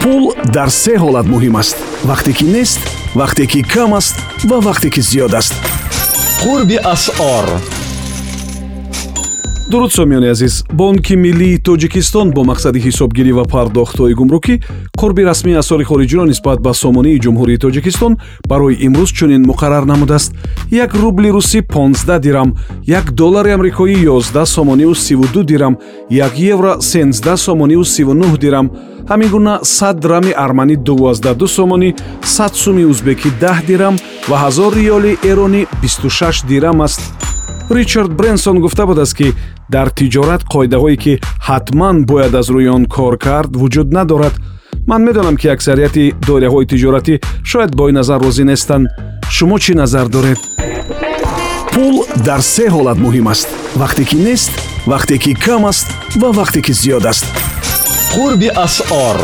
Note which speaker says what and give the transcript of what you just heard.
Speaker 1: пул дар се ҳолат муҳим аст. Вақте ки нест вақте ки кам аст ва вақте ки зиёд аст.
Speaker 2: Қурби асъор.
Speaker 1: Дуруд сомиёни азиз бонки миллии тоҷикистон бо мақсади ҳисобгирӣ ва пардохтҳои гумрукӣ қурби расмии асъори хориҷиро нисбат ба сомонии ҷумҳурии тоҷикистон барои имрӯз чунин муқаррар намудааст. Як рубли русӣ 15 дирам як доллари амрикоӣ 11 сомониву 32 дирам як евро 13 сомониву 39 дирам ҳамин гуна 100 драми арманӣ 12 сомонӣ 100 суми узбекӣ 10 дирам ва 1000 риёли эронӣ 26 дирам аст. Ричард бренсон гуфта будааст ки дар тиҷорат қоидаҳое ки ҳатман бояд аз рӯи он кор кард вуҷуд надорад. Ман медонам ки аксарияти доираҳои тиҷоратӣ шояд бо ин назар розӣ нестанд шумо чӣ назар доред? Пул дар се ҳолат муҳим аст. Вақте ки нест вақте ки кам аст ва вақте ки зиёд аст
Speaker 2: қурби асъор